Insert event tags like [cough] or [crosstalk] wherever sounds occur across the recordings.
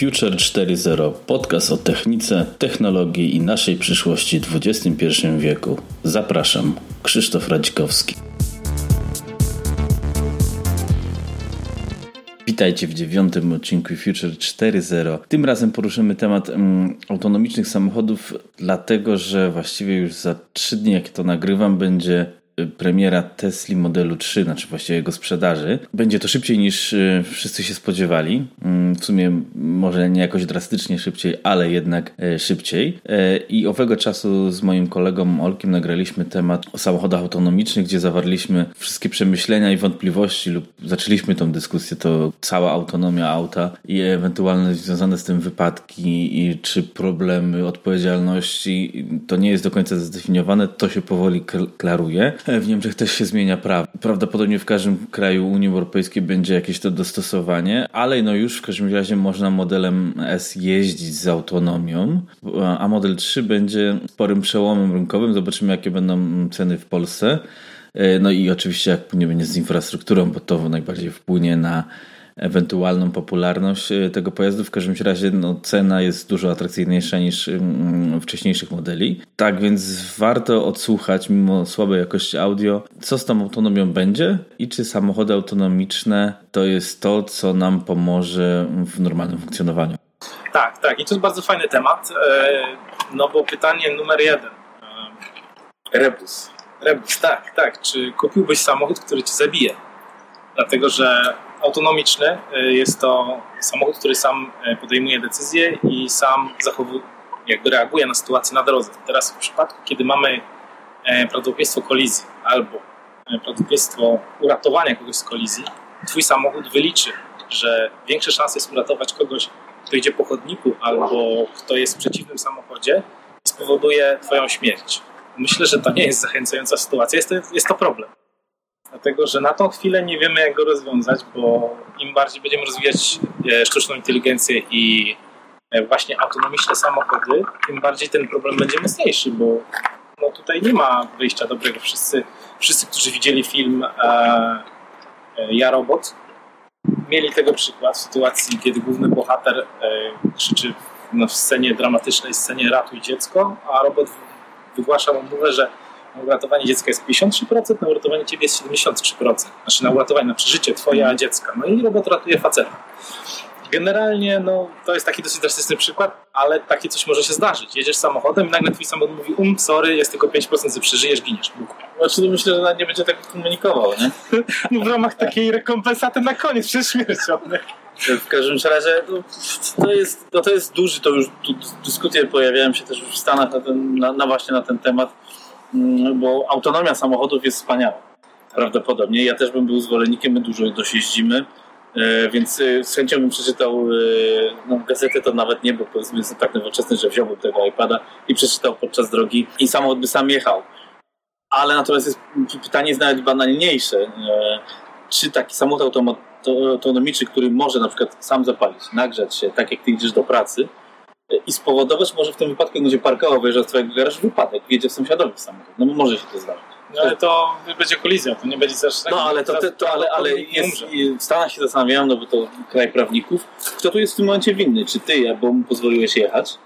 Future 4.0 podcast o technice, technologii i naszej przyszłości w XXI wieku. Zapraszam, Krzysztof Radzikowski. Witajcie w dziewiątym odcinku Future 4.0. Tym razem poruszymy temat um, autonomicznych samochodów, dlatego że właściwie już za trzy dni, jak to nagrywam, będzie premiera Tesla modelu 3, znaczy właściwie jego sprzedaży. Będzie to szybciej niż y, wszyscy się spodziewali. Mm, w sumie może nie jakoś drastycznie szybciej, ale jednak e, szybciej. E, I owego czasu z moim kolegą Olkiem nagraliśmy temat o samochodach autonomicznych, gdzie zawarliśmy wszystkie przemyślenia i wątpliwości lub zaczęliśmy tą dyskusję, to cała autonomia auta i ewentualne związane z tym wypadki i czy problemy odpowiedzialności. To nie jest do końca zdefiniowane, to się powoli klaruje. W Niemczech też się zmienia prawo. Prawdopodobnie w każdym kraju Unii Europejskiej będzie jakieś to dostosowanie, ale no już w każdym razie można modelem S jeździć z autonomią, a model 3 będzie sporym przełomem rynkowym. Zobaczymy, jakie będą ceny w Polsce. No i oczywiście jak nie będzie z infrastrukturą, bo to najbardziej wpłynie na ewentualną popularność e, tego pojazdu. W każdym razie no, cena jest dużo atrakcyjniejsza niż mm, wcześniejszych modeli. Tak więc warto odsłuchać, mimo słabej jakości audio, co z tą autonomią będzie i czy samochody autonomiczne to jest to, co nam pomoże w normalnym funkcjonowaniu. Tak, tak. I to jest bardzo fajny temat, e, no bo pytanie numer jeden. E, Rebus. Rebus, tak, tak. Czy kupiłbyś samochód, który cię zabije? Dlatego, że autonomiczny. Y, jest to samochód, który sam y, podejmuje decyzje i sam zachowuje, jakby reaguje na sytuację na drodze. Teraz w przypadku, kiedy mamy e, prawdopodobieństwo kolizji albo prawdopodobieństwo uratowania kogoś z kolizji, twój samochód wyliczy, że większe szanse jest uratować kogoś, kto idzie po chodniku albo kto jest w przeciwnym samochodzie i spowoduje twoją śmierć. Myślę, że to nie jest zachęcająca sytuacja, jest to, jest to problem. Dlatego, że na tą chwilę nie wiemy, jak go rozwiązać, bo im bardziej będziemy rozwijać e, sztuczną inteligencję i e, właśnie autonomiczne samochody, tym bardziej ten problem będzie mocniejszy, bo no tutaj nie ma wyjścia dobrego. Wszyscy, wszyscy którzy widzieli film e, e, Ja Robot, mieli tego przykład w sytuacji, kiedy główny bohater e, krzyczy no, w scenie dramatycznej, scenie ratuj dziecko, a robot wygłasza mu mowę, że na uratowanie dziecka jest 53%, na uratowanie ciebie jest 73%. Znaczy na uratowanie, na przeżycie twoja mhm. dziecka. No i robot ratuje faceta. Generalnie no, to jest taki dosyć drastyczny przykład, ale takie coś może się zdarzyć. Jedziesz samochodem i nagle twój samochód mówi um, sorry, jest tylko 5%, że przeżyjesz, giniesz. Znaczy, to myślę, że nawet nie będzie tego komunikował, nie? [laughs] No, w ramach takiej rekompensaty na koniec przed śmiercią. W każdym razie no, to, jest, no, to jest duży, to już tu dyskusje pojawiają się też już w Stanach na, ten, na, na właśnie na ten temat bo autonomia samochodów jest wspaniała. Prawdopodobnie. Ja też bym był zwolennikiem, my dużo dość jeździmy, e, więc e, z chęcią bym przeczytał e, no, gazetę, to nawet nie, bo powiedzmy jestem tak nowoczesny, że wziąłbym tego iPada i przeczytał podczas drogi i samochód by sam jechał. Ale natomiast jest, pytanie jest nawet banalniejsze. Czy taki samochód autonomiczny, który może na przykład sam zapalić, nagrzać się, tak jak ty idziesz do pracy, i spowodować może w tym wypadku, będzie parkował, wyjeżdżał z twojego garażu, wypadek, wjedzie w sąsiadowi samochód. No bo może się to zdarzyć. No ale to będzie kolizja, to nie będzie też tak. No ale to, to, to ale, ale jest, w Stanach się zastanawiałem, no bo to kraj prawników, kto tu jest w tym momencie winny? Czy ty, bo mu pozwoliłeś jechać?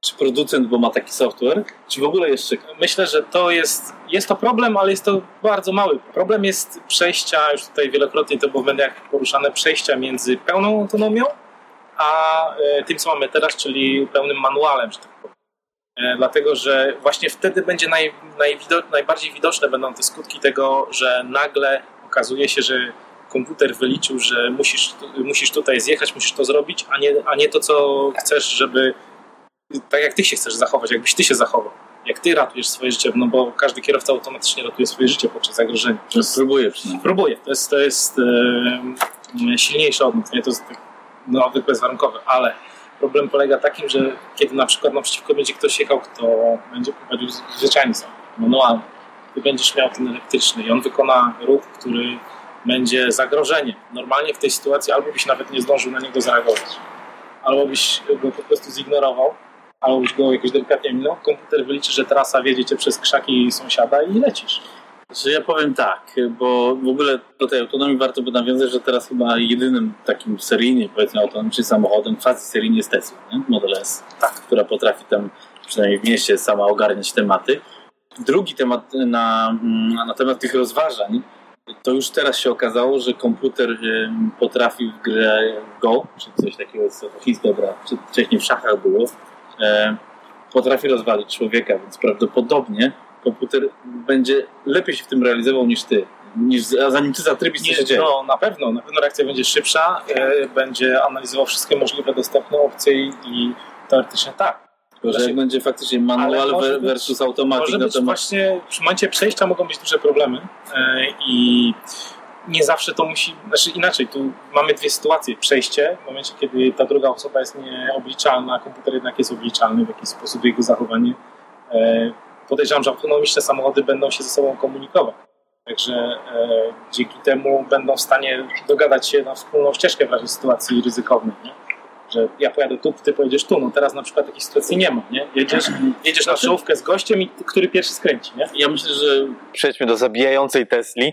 Czy producent, bo ma taki software? Czy w ogóle jeszcze? Myślę, że to jest, jest to problem, ale jest to bardzo mały. Problem jest przejścia, już tutaj wielokrotnie to było w mediach poruszane, przejścia między pełną autonomią a e, tym, co mamy teraz, czyli pełnym manualem, że tak powiem. E, dlatego, że właśnie wtedy będzie naj, najbardziej widoczne będą te skutki tego, że nagle okazuje się, że komputer wyliczył, że musisz, musisz tutaj zjechać, musisz to zrobić, a nie, a nie to, co chcesz, żeby tak jak ty się chcesz zachować, jakbyś ty się zachował. Jak ty ratujesz swoje życie, no bo każdy kierowca automatycznie ratuje swoje życie podczas zagrożenia. Próbuje przynajmniej. Próbuje. To jest, to jest e, silniejsze od mnie. To jest tak no, bezwarunkowy, ale problem polega takim, że kiedy na przykład naprzeciwko będzie ktoś jechał, kto będzie prowadził zwyczajny samochód, manualny, ty będziesz miał ten elektryczny i on wykona ruch, który będzie zagrożeniem. Normalnie w tej sytuacji albo byś nawet nie zdążył na niego zareagować, albo byś go po prostu zignorował, albo byś go jakoś delikatnie minął. Komputer wyliczy, że trasa wiedzie cię przez krzaki sąsiada i lecisz. Że ja powiem tak, bo w ogóle do tej autonomii warto by nawiązać, że teraz chyba jedynym takim seryjnie, powiedzmy, autonomicznym samochodem quasi seryjnie jest Tesla, nie? Model S, tak, która potrafi tam przynajmniej w mieście sama ogarniać tematy. Drugi temat na, na temat tych rozważań, to już teraz się okazało, że komputer potrafi w grę Go, czy coś takiego, co chińska gra, czy wcześniej w szachach było, potrafi rozwalić człowieka, więc prawdopodobnie komputer będzie lepiej się w tym realizował niż ty. Niż, zanim ty zatrybisz, co się dzieje. No, na pewno, na pewno reakcja będzie szybsza, e, będzie analizował wszystkie możliwe dostępne opcje i teoretycznie tak. Tylko, że jak będzie faktycznie manual versus automatyk może być temat... właśnie w momencie przejścia mogą być duże problemy e, i nie zawsze to musi, znaczy inaczej, tu mamy dwie sytuacje. Przejście, w momencie, kiedy ta druga osoba jest nieobliczalna, komputer jednak jest obliczalny, w jakiś sposób jego zachowanie. E, podejrzewam, że autonomiczne samochody będą się ze sobą komunikować. Także e, dzięki temu będą w stanie dogadać się na wspólną ścieżkę w razie sytuacji ryzykownej. Nie? Że ja pojadę tu, ty pojedziesz tu. No teraz na przykład takiej sytuacji nie ma, nie? Jedziesz, jedziesz na znaczy- czołówkę z gościem i który pierwszy skręci, nie? Ja myślę, że przejdźmy do zabijającej Tesli.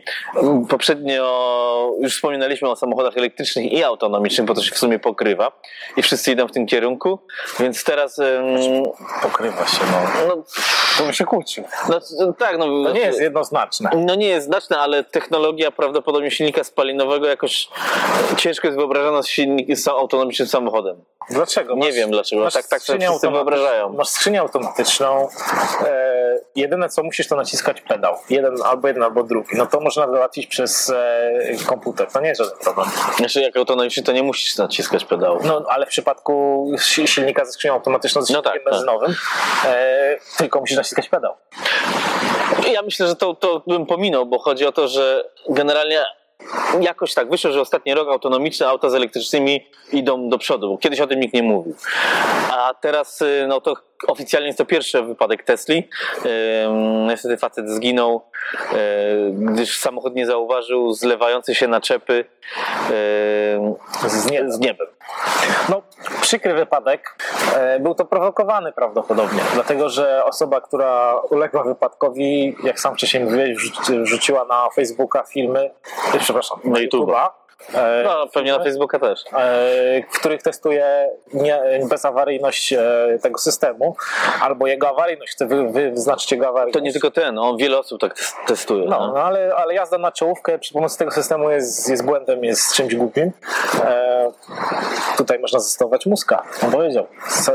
Poprzednio już wspominaliśmy o samochodach elektrycznych i autonomicznych, bo to się w sumie pokrywa i wszyscy idą w tym kierunku, więc teraz... Um... Pokrywa się, no. no to by się kłócił. No, tak, no, to nie jest jednoznaczne. No nie jest znaczne, ale technologia prawdopodobnie silnika spalinowego jakoś ciężko jest wyobrażona z, silnik, z autonomicznym samochodem. Dlaczego? Nie wiem dlaczego. Masz tak, tak sobie wszyscy wyobrażają. Masz skrzynię automatyczną. E, jedyne co musisz to naciskać pedał. Jeden albo jeden, albo drugi. No to można załatwić przez e, komputer. To nie jest żaden problem. Znaczy jak autonomiczny to nie musisz naciskać pedału. No ale w przypadku silnika ze skrzynią automatyczną z no silnikiem tak, benzynowym tak. E, tylko musisz naciskać pedał. Ja myślę, że to, to bym pominął, bo chodzi o to, że generalnie jakoś tak wyszło, że ostatni rok autonomiczne auta z elektrycznymi idą do przodu, bo kiedyś o tym nikt nie mówił. A teraz y, no to oficjalnie jest to pierwszy wypadek Tesli. Niestety facet zginął, gdyż samochód nie zauważył zlewającej się naczepy z, nie, z niebem. No, przykry wypadek. E, był to prowokowany prawdopodobnie, dlatego że osoba, która uległa wypadkowi, jak sam wcześniej mówiłeś, wrzuciła na Facebooka filmy, przepraszam, na YouTube'a E, no, pewnie na Facebooka też. E, w których testuje nie, bezawaryjność e, tego systemu, albo jego awaryjność, chce wy, wyznaczyć jego awaryjność. To nie tylko ten, on wiele osób tak testuje. No, no, ale, ale jazda na czołówkę przy pomocy tego systemu jest, jest błędem, jest czymś głupim. E, tutaj można zastosować mózga. On powiedział,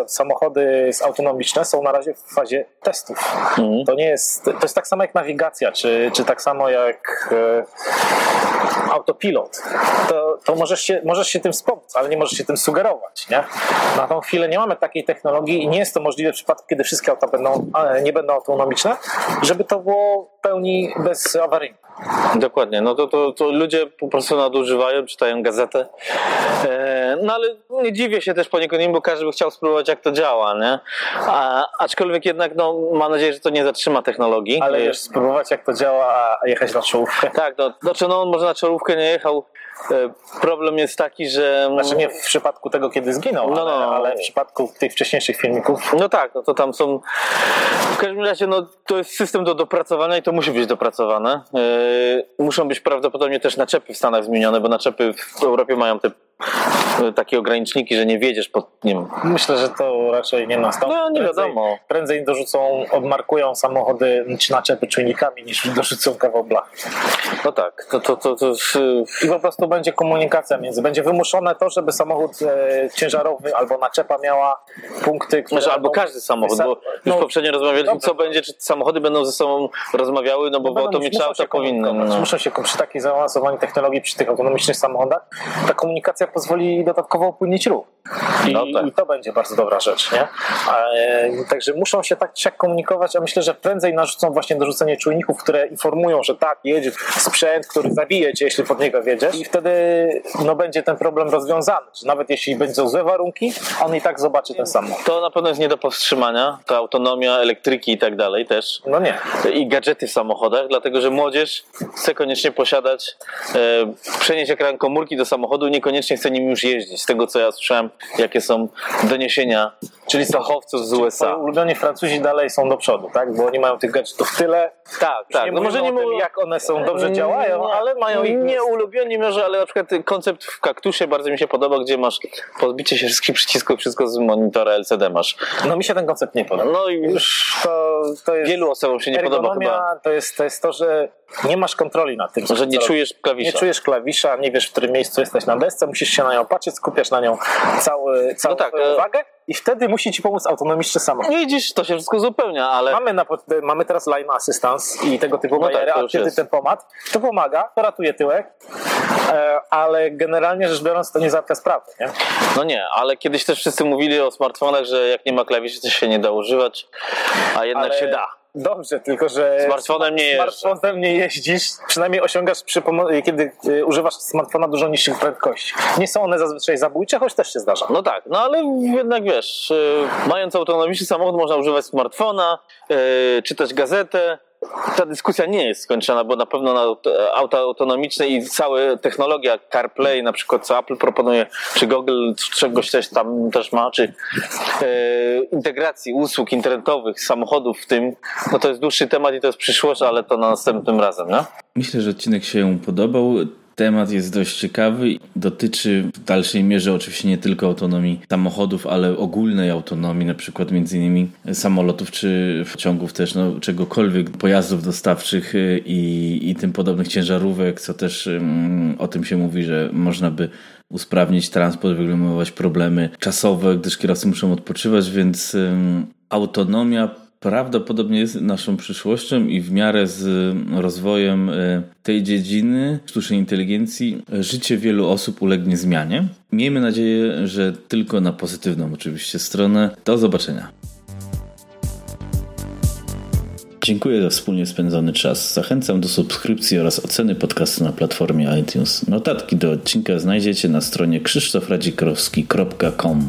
samochody autonomiczne są na razie w fazie testów. Mhm. To nie jest, to jest tak samo jak nawigacja, czy, czy tak samo jak e, autopilot to, to możesz, się, możesz się tym wspomóc, ale nie możesz się tym sugerować. Nie? Na tą chwilę nie mamy takiej technologii i nie jest to możliwe w przypadku, kiedy wszystkie auta będą, nie będą autonomiczne, żeby to było pełni bezawaryjne. Dokładnie, no to, to, to ludzie po prostu nadużywają, czytają gazetę. E, no ale nie dziwię się też poniekąd im, bo każdy by chciał spróbować, jak to działa, nie? A, aczkolwiek jednak, no, mam nadzieję, że to nie zatrzyma technologii. Ale wiesz, spróbować, jak to działa, a jechać na czołówkę. Tak, no, znaczy, no on może na czołówkę nie jechał. E, problem jest taki, że. Znaczy nie w przypadku tego, kiedy zginął, no, no. Ale, ale, w przypadku tych wcześniejszych filmików. No tak, no to tam są. W każdym razie, no to jest system do dopracowania i to musi być dopracowane. Yy, muszą być prawdopodobnie też naczepy w Stanach zmienione, bo naczepy w Europie mają te takie ograniczniki, że nie wiedziesz pod nim. Myślę, że to raczej nie nastąpi. No nie wiadomo. Prędzej dorzucą, odmarkują samochody czy naczepy czujnikami niż [laughs] dorzucą kawał blach. No tak. To, to, to, to... I po prostu będzie komunikacja między. Będzie wymuszone to, żeby samochód e, ciężarowy albo naczepa miała punkty, które... Znaczy, albo każdy samochód, bo już no, poprzednio rozmawialiśmy, dobrze. co będzie, czy samochody będą ze sobą rozmawiały, no bo no, autonomiczne auta powinny. No. Muszą się, przy takiej zaawansowanej technologii, przy tych autonomicznych samochodach, ta komunikacja pozwoli dodatkowo upłynnić ruch. I, no tak. I, to będzie bardzo dobra rzecz, nie? E, także muszą się tak czy komunikować, a myślę, że prędzej narzucą właśnie dorzucenie czujników, które informują, że tak, jedzie sprzęt, który zabije cię, jeśli pod niego wiedziesz i wtedy no, będzie ten problem rozwiązany, że nawet jeśli będą złe warunki, on i tak zobaczy ten samochód. To na pewno jest nie do powstrzymania, ta autonomia, elektryki i tak dalej też. No nie. I gadżety w samochodach, dlatego, że młodzież chce koniecznie posiadać, e, przenieść ekran komórki do samochodu, niekoniecznie chce nim już jeździć. Z tego, co ja słyszałem jakie są doniesienia czyli fachowców z USA. Ulubieni Francuzi dalej są do przodu, tak? Bo oni mają tych gadżetów tyle. Tak, tak. Nie no może nie mówią, jak one są dobrze działają, ale mają ich. Nie ulubieni może, ale na przykład koncept w kaktusie bardzo mi się podoba, gdzie masz podbicie się wszystkich przycisków, wszystko z monitora LCD masz. No mi się ten koncept nie podoba. No i już to, to jest wielu osobom się nie podoba chyba. To jest, to jest to, że nie masz kontroli nad tym. Że nie czujesz klawisza. Nie czujesz klawisza, nie wiesz w którym miejscu jesteś na desce, musisz się na nią patrzeć, skupiasz na nią cały, całą no tak, e- uwagę i wtedy musi ci pomóc autonomiczny samochód. Widzisz, to się wszystko zupełnia, ale... Mamy, na, mamy teraz line assistance i tego typu no tak, a kiedy ten pomad, to pomaga, to ratuje tyłek, e, ale generalnie rzecz biorąc to nie załatwia sprawy, nie? No nie, ale kiedyś też wszyscy mówili o smartfonach, że jak nie ma klawiszy, to się nie da używać, a jednak ale... się da. Dobrze, tylko że smartfonem nie, smartfonem nie jeździsz, przynajmniej osiągasz przy kiedy y, używasz smartfona dużo niższych prędkości. Nie są one zazwyczaj zabójcze, choć też się zdarza. No tak, no ale jednak wiesz, y, mając autonomiczny samochód można używać smartfona, y, czytać gazetę, ta dyskusja nie jest skończona, bo na pewno na auta autonomiczne i cała technologia CarPlay, na przykład co Apple proponuje, czy Google czegoś też tam też ma, czy e, integracji usług internetowych, samochodów w tym, no to jest dłuższy temat i to jest przyszłość, ale to na następnym razem, no? Myślę, że odcinek się podobał. Temat jest dość ciekawy i dotyczy w dalszej mierze oczywiście nie tylko autonomii samochodów, ale ogólnej autonomii, na przykład między innymi samolotów czy pociągów też, no, czegokolwiek, pojazdów dostawczych y, i, i tym podobnych ciężarówek, co też um, o tym się mówi, że można by usprawnić transport, wyeliminować problemy czasowe, gdyż kierowcy muszą odpoczywać, więc autonomia prawdopodobnie jest naszą przyszłością i w miarę z rozwojem e, tej dziedziny sztucznej inteligencji życie wielu osób ulegnie zmianie. Miejmy nadzieję, że tylko na pozytywną oczywiście stronę. Do zobaczenia. Dziękuję za wspólnie spędzony czas. Zachęcam do subskrypcji oraz oceny podcastu na platformie iTunes. Notatki do odcinka znajdziecie na stronie krzysztofradzikrowski.com.